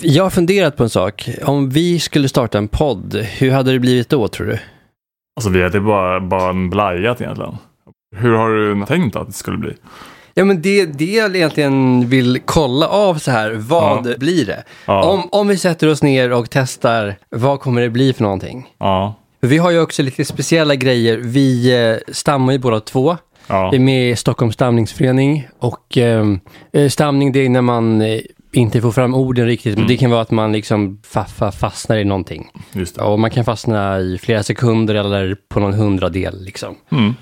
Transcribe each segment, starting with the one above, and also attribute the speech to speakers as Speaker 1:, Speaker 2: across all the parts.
Speaker 1: Jag har funderat på en sak. Om vi skulle starta en podd, hur hade det blivit då tror du?
Speaker 2: Alltså vi hade bara, bara en blajat egentligen. Hur har du tänkt att det skulle bli?
Speaker 1: Ja men det, det jag egentligen vill kolla av så här, vad
Speaker 2: Ja.
Speaker 1: blir det?
Speaker 2: Ja.
Speaker 1: Om, om vi sätter oss ner och testar, vad kommer det bli för någonting?
Speaker 2: Ja.
Speaker 1: Vi har ju också lite speciella grejer. Vi eh, stammar ju båda två. Vi är med i Stockholms stamningsförening och ehm, eh, stamning det är när man eh, inte får fram orden riktigt. Men
Speaker 2: Mm.
Speaker 1: det kan vara att man liksom fa- fa- fastnar i någonting. Och man kan fastna i flera sekunder eller på någon hundradel liksom.
Speaker 2: Mm.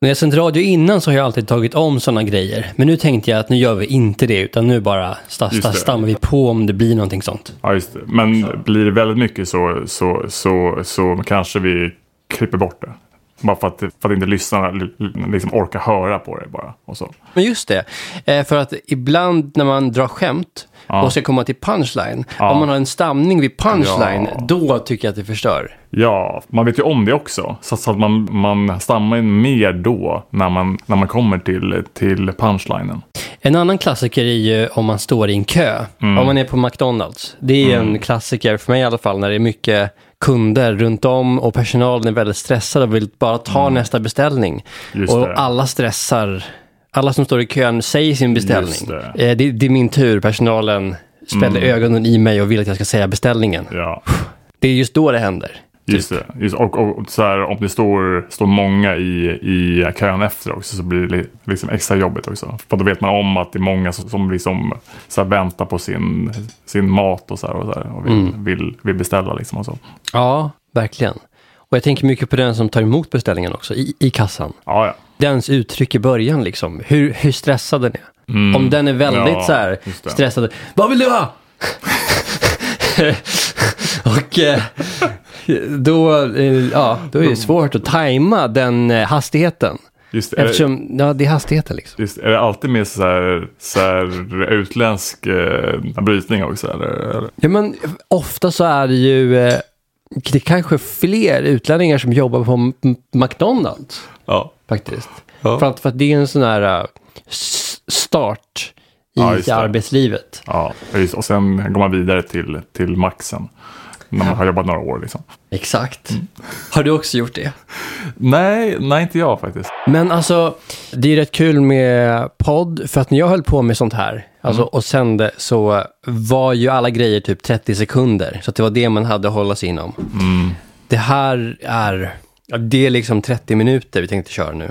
Speaker 1: När jag sänt radio innan så har jag alltid tagit om sådana grejer. Men nu tänkte jag att nu gör vi inte det, utan nu bara sta, sta, stammar vi på om det blir någonting sånt.
Speaker 2: Ja, just det. Men blir det väldigt mycket så, så, så, så kanske vi klipper bort det. Bara för att, för att inte lyssnarna li- liksom orkar höra på det bara. Och så.
Speaker 1: Men just det, eh, för att ibland när man drar skämt
Speaker 2: Ja.
Speaker 1: och ska komma till punchline,
Speaker 2: Ja.
Speaker 1: om man har en stamning vid punchline,
Speaker 2: Ja.
Speaker 1: då tycker jag att det förstör.
Speaker 2: Ja, man vet ju om det också. Så, så att man, man stammar ju mer då när man, när man kommer till, till punchlinen.
Speaker 1: En annan klassiker är ju om man står i en kö.
Speaker 2: Mm.
Speaker 1: Om man är på McDonalds. Det är en klassiker, för mig i alla fall, när det är mycket kunder runt om och personalen är väldigt stressad och vill bara ta nästa beställning.
Speaker 2: Mm. Just
Speaker 1: och
Speaker 2: det.
Speaker 1: alla stressar. Alla som står i kön säger sin beställning.
Speaker 2: Det.
Speaker 1: Eh, det, det är min tur, personalen spänner ögonen i mig och vill att jag ska säga beställningen.
Speaker 2: Ja,
Speaker 1: Det är just då det händer.
Speaker 2: Just det. Just, och och så här, om det står, står många i, i kön efter också så blir det li- liksom extra jobbigt också. För då vet man om att det är många som, som liksom, så här, väntar på sin, sin mat och, så här, och, så här, och vill, vill, vill beställa. Liksom och så.
Speaker 1: Ja, verkligen. Och jag tänker mycket på den som tar emot beställningen också, i, i kassan.
Speaker 2: Ja, ja.
Speaker 1: dens uttryck i början liksom. Hur, hur stressad den är. Om den är väldigt
Speaker 2: Mm. Ja,
Speaker 1: så här stressad. Vad vill du ha? och eh, då, eh, ja, då är det svårt att tajma den eh, hastigheten.
Speaker 2: Just. Är, det,
Speaker 1: Eftersom, ja, det är hastigheten liksom.
Speaker 2: just, är det alltid med så här, så här utländsk eh, brytning också? Eller? eller?
Speaker 1: Ja, men ofta så är det ju, eh, det är kanske fler utlänningar som jobbar på McDonalds
Speaker 2: Ja.
Speaker 1: faktiskt.
Speaker 2: Ja.
Speaker 1: För, att, för att det är en sån här eh, s- start i
Speaker 2: Ja,
Speaker 1: arbetslivet.
Speaker 2: Ja, just, och sen går man vidare till, till maxen. När man har jobbat några år liksom.
Speaker 1: Exakt.
Speaker 2: Mm.
Speaker 1: Har du också gjort det?
Speaker 2: Nej, nej inte jag faktiskt.
Speaker 1: Men alltså, det är rätt kul med podd, för att när jag höll på med sånt här, alltså,
Speaker 2: Mm.
Speaker 1: och sände, så var ju alla grejer typ 30 sekunder. Så det var det man hade att hålla sig inom.
Speaker 2: Mm.
Speaker 1: Det här är, det är liksom 30 minuter vi tänkte köra nu.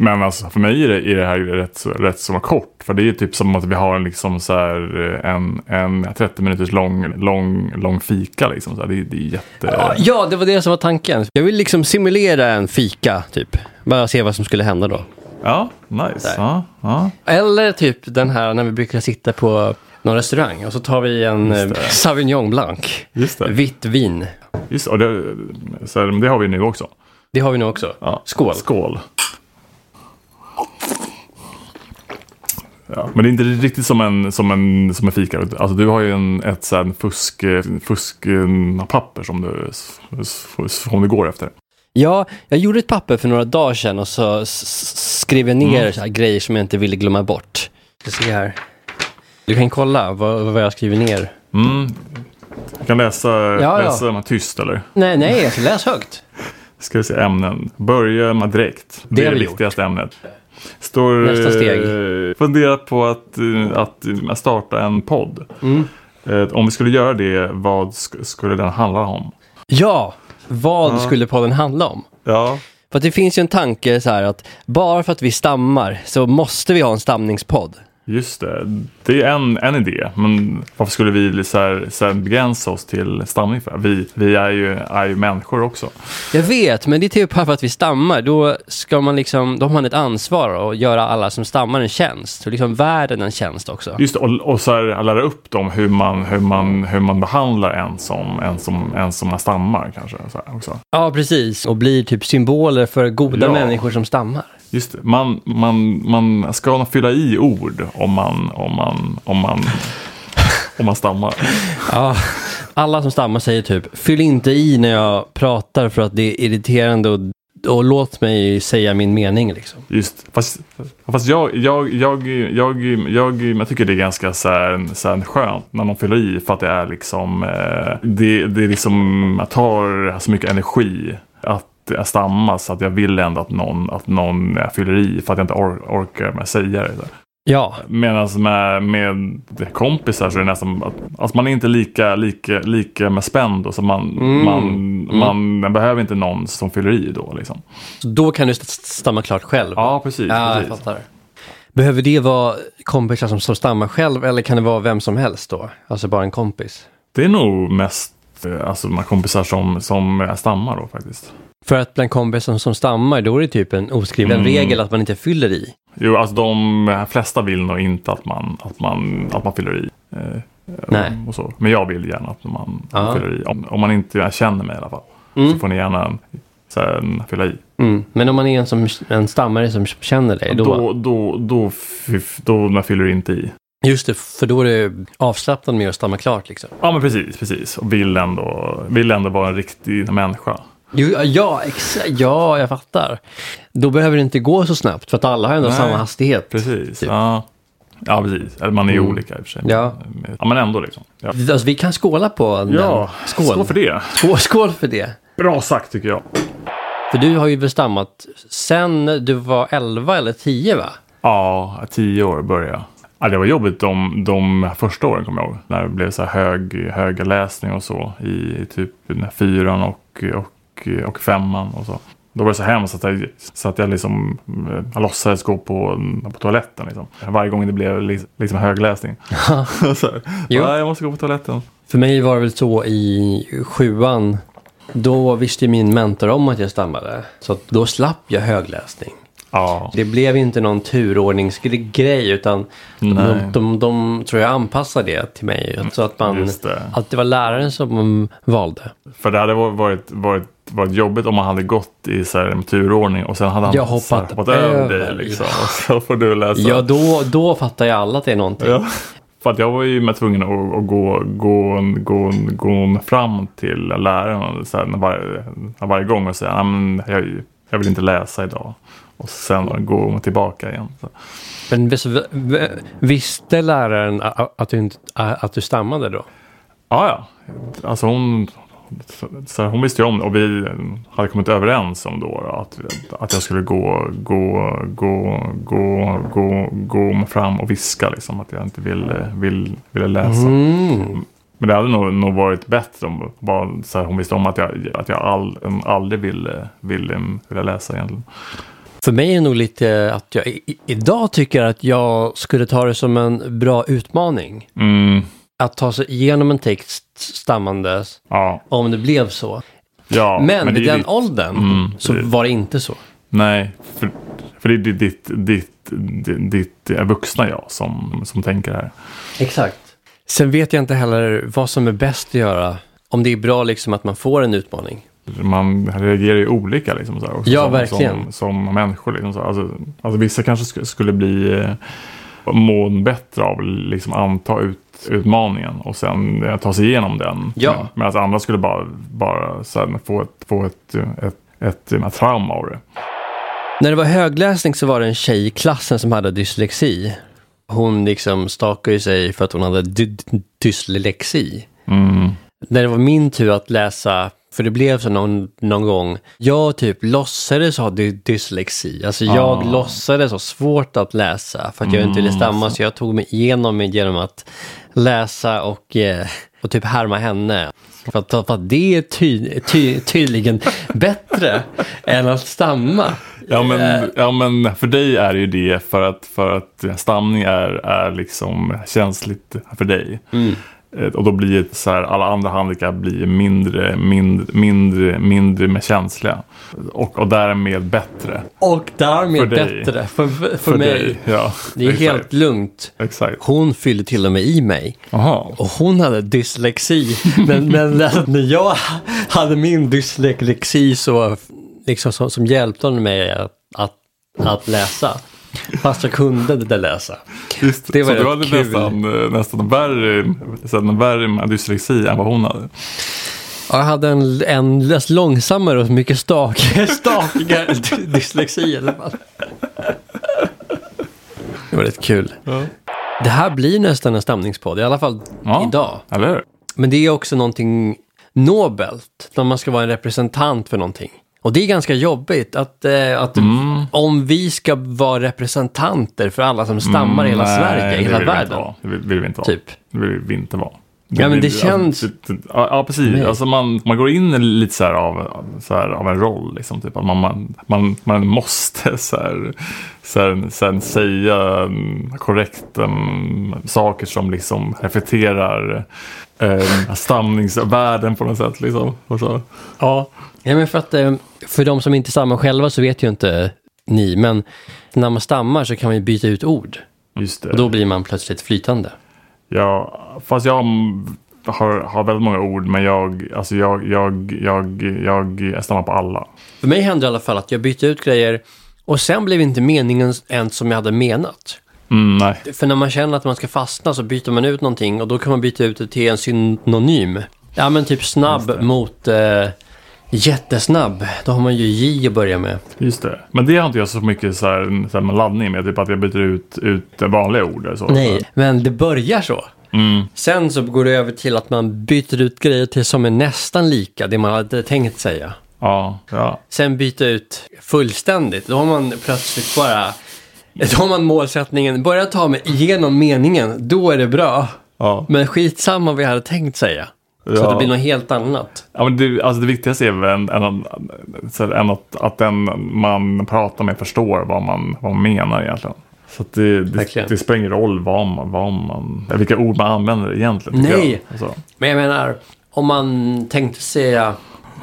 Speaker 2: Men alltså för mig är det, är det här rätt, rätt så kort. För det är typ som att vi har en, liksom så eh, en, en 30 minuters lång, lång, lång fika. Liksom. Så här, det, det är jätte...
Speaker 1: Ja, det var det som var tanken. Jag vill liksom simulera en fika, typ. Bara se vad som skulle hända då.
Speaker 2: Ja, nice. Ja, ja.
Speaker 1: Eller typ den här när vi brukar sitta på någon restaurang och så tar vi en eh,
Speaker 2: det.
Speaker 1: Sauvignon Blanc.
Speaker 2: Just det.
Speaker 1: Vitt vin.
Speaker 2: Just, och det, så här, det har vi nu också.
Speaker 1: Det har vi nu också.
Speaker 2: Ja.
Speaker 1: Skål.
Speaker 2: Skål. Ja, men det är inte riktigt som en, som en, som en fika. Alltså, du har ju en, ett så här, fusk, fusk eh, papper som du, som du går efter.
Speaker 1: Ja, jag gjorde ett papper för några dagar sedan och så skrev jag ner
Speaker 2: Mm.
Speaker 1: grejer som jag inte ville glömma bort. Ska se här. Du kan kolla vad, vad jag skriver ner.
Speaker 2: Mm. Jag kan läsa,
Speaker 1: ja.
Speaker 2: läsa här tyst eller?
Speaker 1: Nej, nej, jag ska läsa högt.
Speaker 2: Ska vi se ämnen. Börja med direkt. Det,
Speaker 1: Det
Speaker 2: är det
Speaker 1: vi gjort.
Speaker 2: viktigaste ämnet. Står,
Speaker 1: Nästa steg.
Speaker 2: eh, Fundera på att, eh, att eh, starta en podd.
Speaker 1: Mm.
Speaker 2: Eh, Om vi skulle göra det, vad sk- skulle den handla om?
Speaker 1: Ja, vad skulle podden handla om?
Speaker 2: Ja.
Speaker 1: För att det finns ju en tanke så här att bara för att vi stammar så måste vi ha en stamningspodd.
Speaker 2: Just det, det är en, en idé. Men varför skulle vi så här, så här begränsa oss till stamning för? Vi, vi är, ju, är ju människor också.
Speaker 1: Jag vet, men det är typ bara för att vi stammar. Då ska man liksom, då har man ett ansvar att göra alla som stammar en tjänst. Och liksom världen en tjänst också.
Speaker 2: Just det, och, och så här, lära upp dem hur man, hur man, hur man behandlar en som, en som, en som stammar kanske. Så också.
Speaker 1: Ja, precis. Och blir typ symboler för goda
Speaker 2: Ja.
Speaker 1: människor som stammar.
Speaker 2: Just det, man, man, man ska fylla i ord om man, om man, om man, om man stammar.
Speaker 1: Ja, alla som stammar säger typ, fyll inte i när jag pratar för att det är irriterande och och låt mig säga min mening liksom.
Speaker 2: Just, fast, fast jag, jag, jag, jag, jag, jag tycker det är ganska så här, så här skönt när någon fyller i för att det är liksom, eh, det, det är liksom, jag tar så mycket energi att jag stammar så att jag vill ändå att någon, att någon fyller i för att jag inte or orkar med att säga det.
Speaker 1: Ja.
Speaker 2: Medan med, med kompisar så är det nästan att alltså man är inte lika, lika, lika med spänd. Och så man,
Speaker 1: Mm.
Speaker 2: man,
Speaker 1: Mm.
Speaker 2: man behöver inte någon som fyller i då. Liksom.
Speaker 1: Så då kan du st- stamma klart själv.
Speaker 2: Ja, precis.
Speaker 1: Ja, jag
Speaker 2: precis.
Speaker 1: fattar. Behöver det vara kompisar som, som stammar själv eller kan det vara vem som helst då? Alltså bara en kompis?
Speaker 2: Det är nog mest eh, alltså, de kompisar som, som stammar då faktiskt.
Speaker 1: För att bland kompisar som, som stammar, då är det typ en oskriven
Speaker 2: Mm.
Speaker 1: regel att man inte fyller i.
Speaker 2: Jo, alltså de flesta vill nog inte att man, att man, att man fyller i. Eh,
Speaker 1: Nej.
Speaker 2: Och så. Men jag vill gärna att man
Speaker 1: Ja.
Speaker 2: fyller i. Om, om man inte känner mig i alla fall.
Speaker 1: Mm.
Speaker 2: Så får ni gärna här, fylla i.
Speaker 1: Mm. Men om man är en, som, en stammare som känner dig, då...
Speaker 2: Då, då, då, då, då fyller du inte i.
Speaker 1: Just det, för då är det avslappnad med att stamma klart liksom.
Speaker 2: Ja men precis, precis. Och vill ändå, vill ändå vara en riktig människa.
Speaker 1: Jo, ja, exakt. Ja, jag fattar. Då behöver det inte gå så snabbt för att alla har ändå
Speaker 2: Nej.
Speaker 1: samma hastighet.
Speaker 2: Precis.
Speaker 1: Typ.
Speaker 2: Ja. ja, precis. Eller man är ju
Speaker 1: Mm.
Speaker 2: olika i och för sig.
Speaker 1: Ja.
Speaker 2: ja men ändå liksom. Ja,
Speaker 1: Alltså, vi kan skåla på den.
Speaker 2: ja
Speaker 1: Skål.
Speaker 2: skål för det.
Speaker 1: Skål, skål för det.
Speaker 2: Bra sagt tycker jag.
Speaker 1: För du har ju väl stammat sen du var 11 eller 10 va?
Speaker 2: Ja, tio år började jag. Ja, det var jobbigt de, de första åren kommer jag ihåg. När det blev så här hög, höga läsning och så. I typ den här fyran och, och, och femman och så. Då var det så hemskt att jag, så att jag liksom eh, jag låtsades gå på, på toaletten. Liksom. Varje gång det blev li- liksom högläsning. så här,
Speaker 1: Jo.
Speaker 2: "Ja, jag måste gå på toaletten.
Speaker 1: För mig var det väl så i sjuan. Då visste min mentor om att jag stammade. Så då slapp jag högläsning.
Speaker 2: Ja,
Speaker 1: Det blev inte någon turordningsgrej utan de, de, de, de tror jag anpassade det till mig. Så att, man, att det var läraren som valde.
Speaker 2: För det hade varit, varit, varit jobbigt om man hade gått i så här, turordning och sen hade han
Speaker 1: Jag hoppat
Speaker 2: här, hoppat över dig. Liksom. Och så får du läsa.
Speaker 1: Ja, då, då fattar jag alla att det är någonting.
Speaker 2: Ja. För att jag var ju med tvungen att, att gå, gå, gå, gå fram till läraren så här, var, varje gång och säga att jag, jag vill inte läsa idag. Och sen gå tillbaka igen. Så.
Speaker 1: Men vis, v- visste läraren att du, inte, att du stammade då?
Speaker 2: Ja, ja. Alltså hon, så hon visste ju om det och vi hade kommit överens om då att, att jag skulle gå, gå, gå, gå, gå, gå fram och viska liksom att jag inte ville, vill, ville läsa.
Speaker 1: Mm.
Speaker 2: Men det hade nog, nog varit bättre om bara, så här, hon visste om att jag, att jag all, aldrig ville, ville, ville läsa egentligen.
Speaker 1: För mig är det nog lite att jag i, idag tycker att jag skulle ta det som en bra utmaning.
Speaker 2: Mm,
Speaker 1: Att ta sig igenom en text stammandes,
Speaker 2: ja,
Speaker 1: om det blev så.
Speaker 2: ja.
Speaker 1: Men
Speaker 2: det
Speaker 1: vid den
Speaker 2: ditt-
Speaker 1: åldern
Speaker 2: Mm,
Speaker 1: så
Speaker 2: det-
Speaker 1: var det inte så.
Speaker 2: Nej, för, för det är ditt, ditt, ditt, ditt, vuxna jag som, som tänker här.
Speaker 1: Exakt. Sen vet jag inte heller vad som är bäst att göra. Om det är bra liksom att man får en utmaning.
Speaker 2: Man reagerar ju olika liksom, så här, också,
Speaker 1: Ja,
Speaker 2: som,
Speaker 1: verkligen.
Speaker 2: Som, som människor. Liksom, så. Alltså, alltså, vissa kanske sk- skulle bli eh, må bättre av liksom, anta ut, utmaningen och sen eh, ta sig igenom den.
Speaker 1: Ja.
Speaker 2: Medan andra skulle bara, bara här, få ett, få ett, ett, ett, ett, trauma av det.
Speaker 1: När det var högläsning så var det en tjej i klassen som hade dyslexi. Hon liksom stakade sig för att hon hade dy- dyslexi.
Speaker 2: Mm.
Speaker 1: När det var min tur att läsa, för det blev så någon, någon gång, jag typ låtsades ha dy- dyslexi. Alltså jag
Speaker 2: Ah.
Speaker 1: låtsades ha svårt att läsa för att jag inte ville stamma. Så jag tog mig igenom det genom att läsa och, eh, och typ härma henne. För att, för att det är ty, ty, tydligen bättre än att stamma.
Speaker 2: Ja men, ja men för dig är det ju det för att, för att stamning är, är liksom känsligt för dig.
Speaker 1: Mm.
Speaker 2: Eh, Och då blir så här, alla andra handikapp blir mindre, mindre, mindre, mindre med känsliga. Och, och därmed bättre.
Speaker 1: Och därmed
Speaker 2: För
Speaker 1: bättre för, för, för, mig.
Speaker 2: dig. Ja,
Speaker 1: Det är
Speaker 2: exakt,
Speaker 1: helt lugnt.
Speaker 2: Exakt.
Speaker 1: Hon fyllde till och med i mig.
Speaker 2: Jaha.
Speaker 1: Och hon hade dyslexi. Men, men när jag hade min dyslexi så, liksom, som, som hjälpte hon mig att, att, att läsa. Fast jag kunde inte läsa.
Speaker 2: Just,
Speaker 1: Det var
Speaker 2: så du hade
Speaker 1: kul.
Speaker 2: nästan, eh, nästan värre, nästan värre med dyslexi än vad hon hade.
Speaker 1: Ja, jag hade en, en långsammare och mycket stak, stakigare dyslexi i alla fall. Det var rätt kul. Det här blir nästan en stamningspodd, i alla fall
Speaker 2: Ja.
Speaker 1: idag.
Speaker 2: Eller?
Speaker 1: Men det är också någonting nobelt, när man ska vara en representant för någonting. Och det är ganska jobbigt att, eh, att
Speaker 2: Mm.
Speaker 1: om vi ska vara representanter för alla som stammar i hela
Speaker 2: Mm,
Speaker 1: Sverige, i hela
Speaker 2: vi
Speaker 1: världen.
Speaker 2: vara. Det vill vi inte vara.
Speaker 1: Typ.
Speaker 2: Det vill vi inte vara.
Speaker 1: Ja, men det känns-
Speaker 2: Alltså, det- ja, ja, precis.
Speaker 1: Nej.
Speaker 2: Alltså man, man går in lite så här av, så här, av en roll. Liksom, typ. man, man, man, man måste så här, så här, sen säga mm, korrekt mm, saker som liksom reflekterar eh, stamningsvärden på något sätt. Liksom. Och så.
Speaker 1: Ja. ja, men för att eh, för de som inte stammar själva så vet ju inte ni, men när man stammar så kan man ju byta ut ord.
Speaker 2: Just det.
Speaker 1: Och då blir man plötsligt flytande.
Speaker 2: Ja, fast jag har, har väldigt många ord, men jag, alltså jag, jag, jag, jag, jag stammar på alla.
Speaker 1: För mig hände i alla fall att jag bytte ut grejer och sen blev inte meningen ens som jag hade menat.
Speaker 2: Mm, nej.
Speaker 1: För när man känner att man ska fastna så byter man ut någonting och då kan man byta ut det till en synonym. Ja men typ snabb mot eh, jättesnabb. Då har man ju J att börja med.
Speaker 2: Just det. Men det har inte jag så mycket så här, så här med laddning med. Typ att jag byter ut, ut vanliga ord. eller Så.
Speaker 1: Nej, men det börjar så.
Speaker 2: Mm.
Speaker 1: Sen så går det över till att man byter ut grejer till som är nästan lika det man hade tänkt säga.
Speaker 2: Ja, ja.
Speaker 1: Sen byta ut fullständigt. Då har man plötsligt bara... Då har man målsättningen, börja ta mig igenom meningen, då är det bra.
Speaker 2: Ja.
Speaker 1: Men skitsamma vad jag hade tänkt säga. Så
Speaker 2: Ja.
Speaker 1: att det blir något helt annat.
Speaker 2: ja men det, alltså det viktigaste är väl så här, än att, att den man pratar med förstår vad man, vad man menar egentligen. Så det, det, det spelar ingen roll vad man, vad man, vilka ord man använder egentligen.
Speaker 1: Nej.
Speaker 2: Jag. Alltså.
Speaker 1: Men jag menar, om man tänkte säga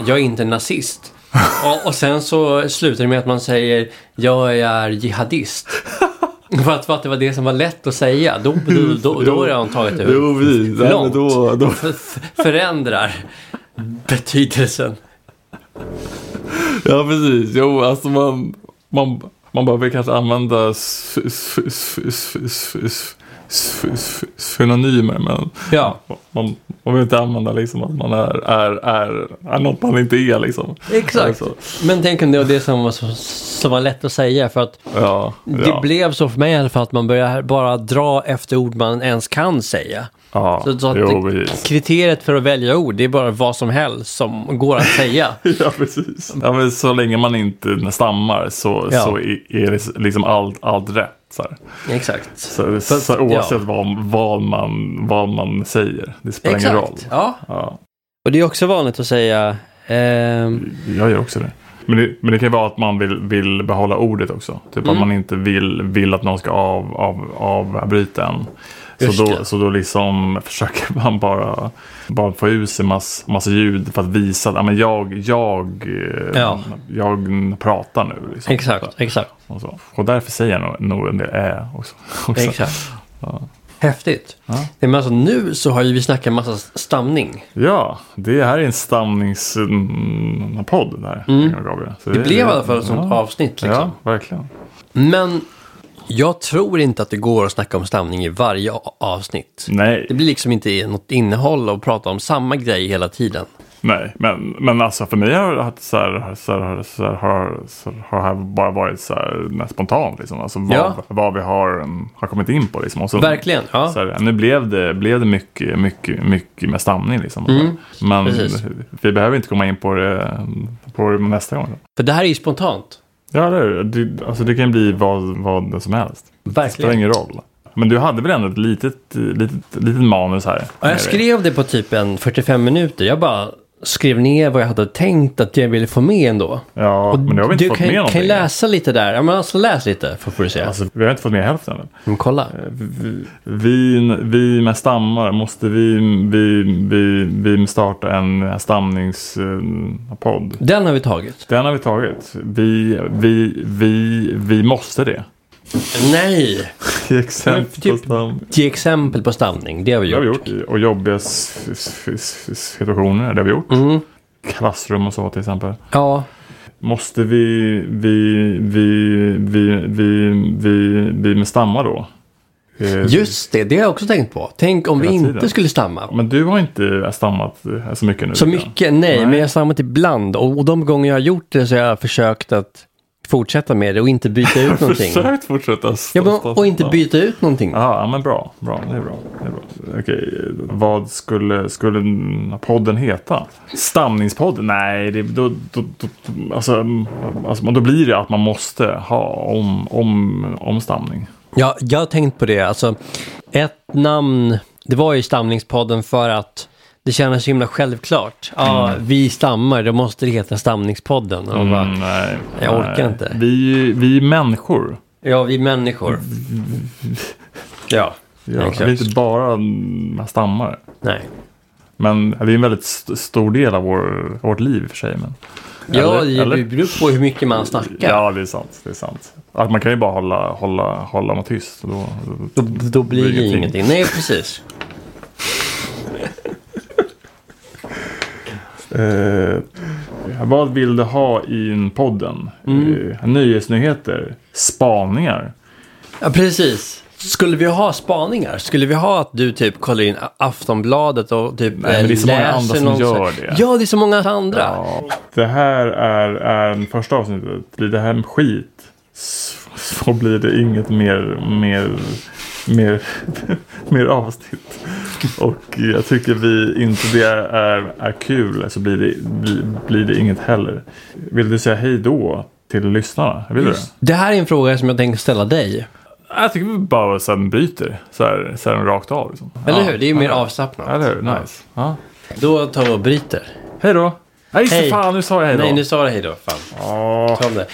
Speaker 1: jag är inte nazist. Och, och sen så slutar det med att man säger jag är jihadist. För att, det var det som var lätt att säga. Då, då, då, då har han tagit det
Speaker 2: jo, vi,
Speaker 1: långt.
Speaker 2: Då, då.
Speaker 1: förändrar betydelsen.
Speaker 2: Ja, precis. Jo, alltså man, man, man behöver kanske använda synonymer. Men
Speaker 1: Ja,
Speaker 2: man, man vill inte använda liksom att man är, är, är, är något man inte är. Liksom.
Speaker 1: exakt.
Speaker 2: Alltså,
Speaker 1: Men tänk om det var det som var, så, som var lätt att säga. För att
Speaker 2: ja,
Speaker 1: det
Speaker 2: ja,
Speaker 1: blev så för mig i alla fall att man börjar bara dra efter ord man ens kan säga.
Speaker 2: ja,
Speaker 1: Så, så att
Speaker 2: jo,
Speaker 1: det, kriteriet för att välja ord, det är bara vad som helst som går att säga.
Speaker 2: Ja, precis. Ja, men så länge man inte stammar så, så är är liksom allt, allt rätt. Så, här.
Speaker 1: Exakt.
Speaker 2: så,
Speaker 1: För-
Speaker 2: så oavsett
Speaker 1: ja.
Speaker 2: vad, vad, man, vad man säger, det spelar ingen roll.
Speaker 1: Exakt. Ja.
Speaker 2: Ja.
Speaker 1: Och det är också vanligt att säga ehm,
Speaker 2: Jag gör också det. Men det, men det kan ju vara att man vill, vill behålla ordet också. Typ
Speaker 1: Mm.
Speaker 2: att man inte vill, vill att någon ska av, av, avbryta en.
Speaker 1: Just
Speaker 2: Så då,
Speaker 1: det.
Speaker 2: så då liksom försöker man bara, bara få ut sig mass, massa ljud för att visa att ja, men jag, jag, eh,
Speaker 1: Ja.
Speaker 2: jag pratar nu. Liksom.
Speaker 1: exakt, exakt,
Speaker 2: Och, så. och därför säger jag nog, nog en del ä också. också.
Speaker 1: exakt.
Speaker 2: Ja.
Speaker 1: Häftigt.
Speaker 2: Ja.
Speaker 1: Men alltså nu så har ju vi snackat massa stamning.
Speaker 2: Ja, det här är en stamningspodd där.
Speaker 1: Mm.
Speaker 2: Gabriel. Så
Speaker 1: Det blev i alla fall ett sånt avsnitt liksom.
Speaker 2: Ja, verkligen.
Speaker 1: Men jag tror inte att det går att snacka om stamning i varje avsnitt.
Speaker 2: Nej,
Speaker 1: Det blir liksom inte något innehåll att prata om samma grej hela tiden.
Speaker 2: nej, men, men alltså för mig har så här, så här, så här, har, så har det här bara varit så här spontant. Liksom. Alltså vad,
Speaker 1: Ja.
Speaker 2: vad vi har, har kommit in på. Liksom. Och så,
Speaker 1: Verkligen, ja.
Speaker 2: Så här, nu blev det, blev det mycket, mycket, mycket med stamning. Liksom.
Speaker 1: Mm,
Speaker 2: men
Speaker 1: precis.
Speaker 2: vi behöver inte komma in på det, på det nästa gång.
Speaker 1: För det här är ju spontant.
Speaker 2: Ja, det, är det. alltså, det kan bli vad, vad som helst. Det spelar
Speaker 1: Verkligen.
Speaker 2: ingen roll. Men du hade väl ändå ett litet, litet, litet manus här?
Speaker 1: Ja, jag skrev det på typ en 45 minuter. Jag bara skrev ner vad jag hade tänkt att jag ville få med ändå.
Speaker 2: Ja,
Speaker 1: Och
Speaker 2: men det har vi inte
Speaker 1: du
Speaker 2: fått
Speaker 1: kan,
Speaker 2: med
Speaker 1: kan
Speaker 2: någonting.
Speaker 1: läsa lite där. Ja, men alltså läs lite, får du se.
Speaker 2: Alltså, vi har inte fått med hälften än.
Speaker 1: Men kolla.
Speaker 2: Vi, vi, vi med stammar, måste vi, vi, vi, vi starta en stamningspodd?
Speaker 1: Den har vi tagit.
Speaker 2: Den har vi tagit. Vi, vi, vi, vi måste det.
Speaker 1: Nej!
Speaker 2: Till exempel
Speaker 1: typ-
Speaker 2: på stam.
Speaker 1: Ge exempel på stamning, det har vi
Speaker 2: Det har
Speaker 1: gjort.
Speaker 2: vi gjort. Och jobbiga situationer, det har vi gjort.
Speaker 1: Mm.
Speaker 2: Klassrum och så till exempel.
Speaker 1: Ja,
Speaker 2: Måste vi, vi, vi, vi, vi, vi, vi med stamma då? Eh,
Speaker 1: Just det, det har jag också tänkt på. Tänk om vi inte
Speaker 2: tiden.
Speaker 1: skulle stamma.
Speaker 2: Men du har inte stammat eh, så mycket nu.
Speaker 1: Så mycket, nej,
Speaker 2: Nej.
Speaker 1: men jag har stammat ibland. Och, och de gånger jag har gjort det så har jag försökt att fortsätta med det och inte byta ut någonting.
Speaker 2: Försökt fortsätta.
Speaker 1: Ja, men, och inte byta ut någonting.
Speaker 2: Ja, ja, men bra. bra. Det är bra. Det är bra. Okej, vad skulle, skulle podden heta? Stamningspodden? Nej, det, då, då, då, alltså, alltså, då blir det att man måste ha om, om, om stamning.
Speaker 1: Ja, jag har tänkt på det. Alltså, ett namn, det var ju Stamningspodden för att det kändes så himla självklart. Ja, vi stammar, då måste det heta Stamningspodden. Och bara,
Speaker 2: Mm, nej,
Speaker 1: Jag orkar
Speaker 2: nej.
Speaker 1: inte.
Speaker 2: Vi, vi är människor.
Speaker 1: Ja, vi människor. Ja,
Speaker 2: Ja,
Speaker 1: exakt.
Speaker 2: vi är inte bara mm, stammare.
Speaker 1: Nej.
Speaker 2: Men det är en väldigt st- stor del av vår, vårt liv i och för sig. Men,
Speaker 1: Ja,
Speaker 2: Eller-
Speaker 1: det
Speaker 2: eller?
Speaker 1: beror på hur mycket man snackar.
Speaker 2: Ja, det är sant. Det är sant. Att man kan ju bara hålla, hålla, hålla mig tyst. Då,
Speaker 1: Då, då blir det
Speaker 2: ingenting.
Speaker 1: ingenting. Nej, precis.
Speaker 2: Eh, vad vill du ha i en podden?
Speaker 1: Mm.
Speaker 2: Eh, nyhetsnyheter? Spaningar?
Speaker 1: Ja, precis. Skulle vi ha spaningar? Skulle vi ha att du typ kollar in Aftonbladet och typ
Speaker 2: Nej, men det är så många
Speaker 1: läser
Speaker 2: andra som gör det.
Speaker 1: Ja, det är så många andra.
Speaker 2: Ja. Det här är, är första avsnittet. Blir det här skit så, så blir det inget mer, mer, mer, mer avsnitt. Och jag tycker vi inte det är, är kul så blir det, blir, blir det inget heller. Vill du säga hej då till lyssnarna? Vill du det?
Speaker 1: Det här är en fråga som jag tänker ställa dig.
Speaker 2: Jag tycker vi bara sen byter. Så här, så här rakt av. Liksom.
Speaker 1: Eller hur? Det är ju mer avslappnat.
Speaker 2: Eller hur? Nice. Ja.
Speaker 1: Då tar vi och bryter.
Speaker 2: Hej då. Nej, just
Speaker 1: Hej.
Speaker 2: fan nu sa jag hej då.
Speaker 1: Nej, nu sa du hej då. Fan.
Speaker 2: Ja.
Speaker 1: Ta om det.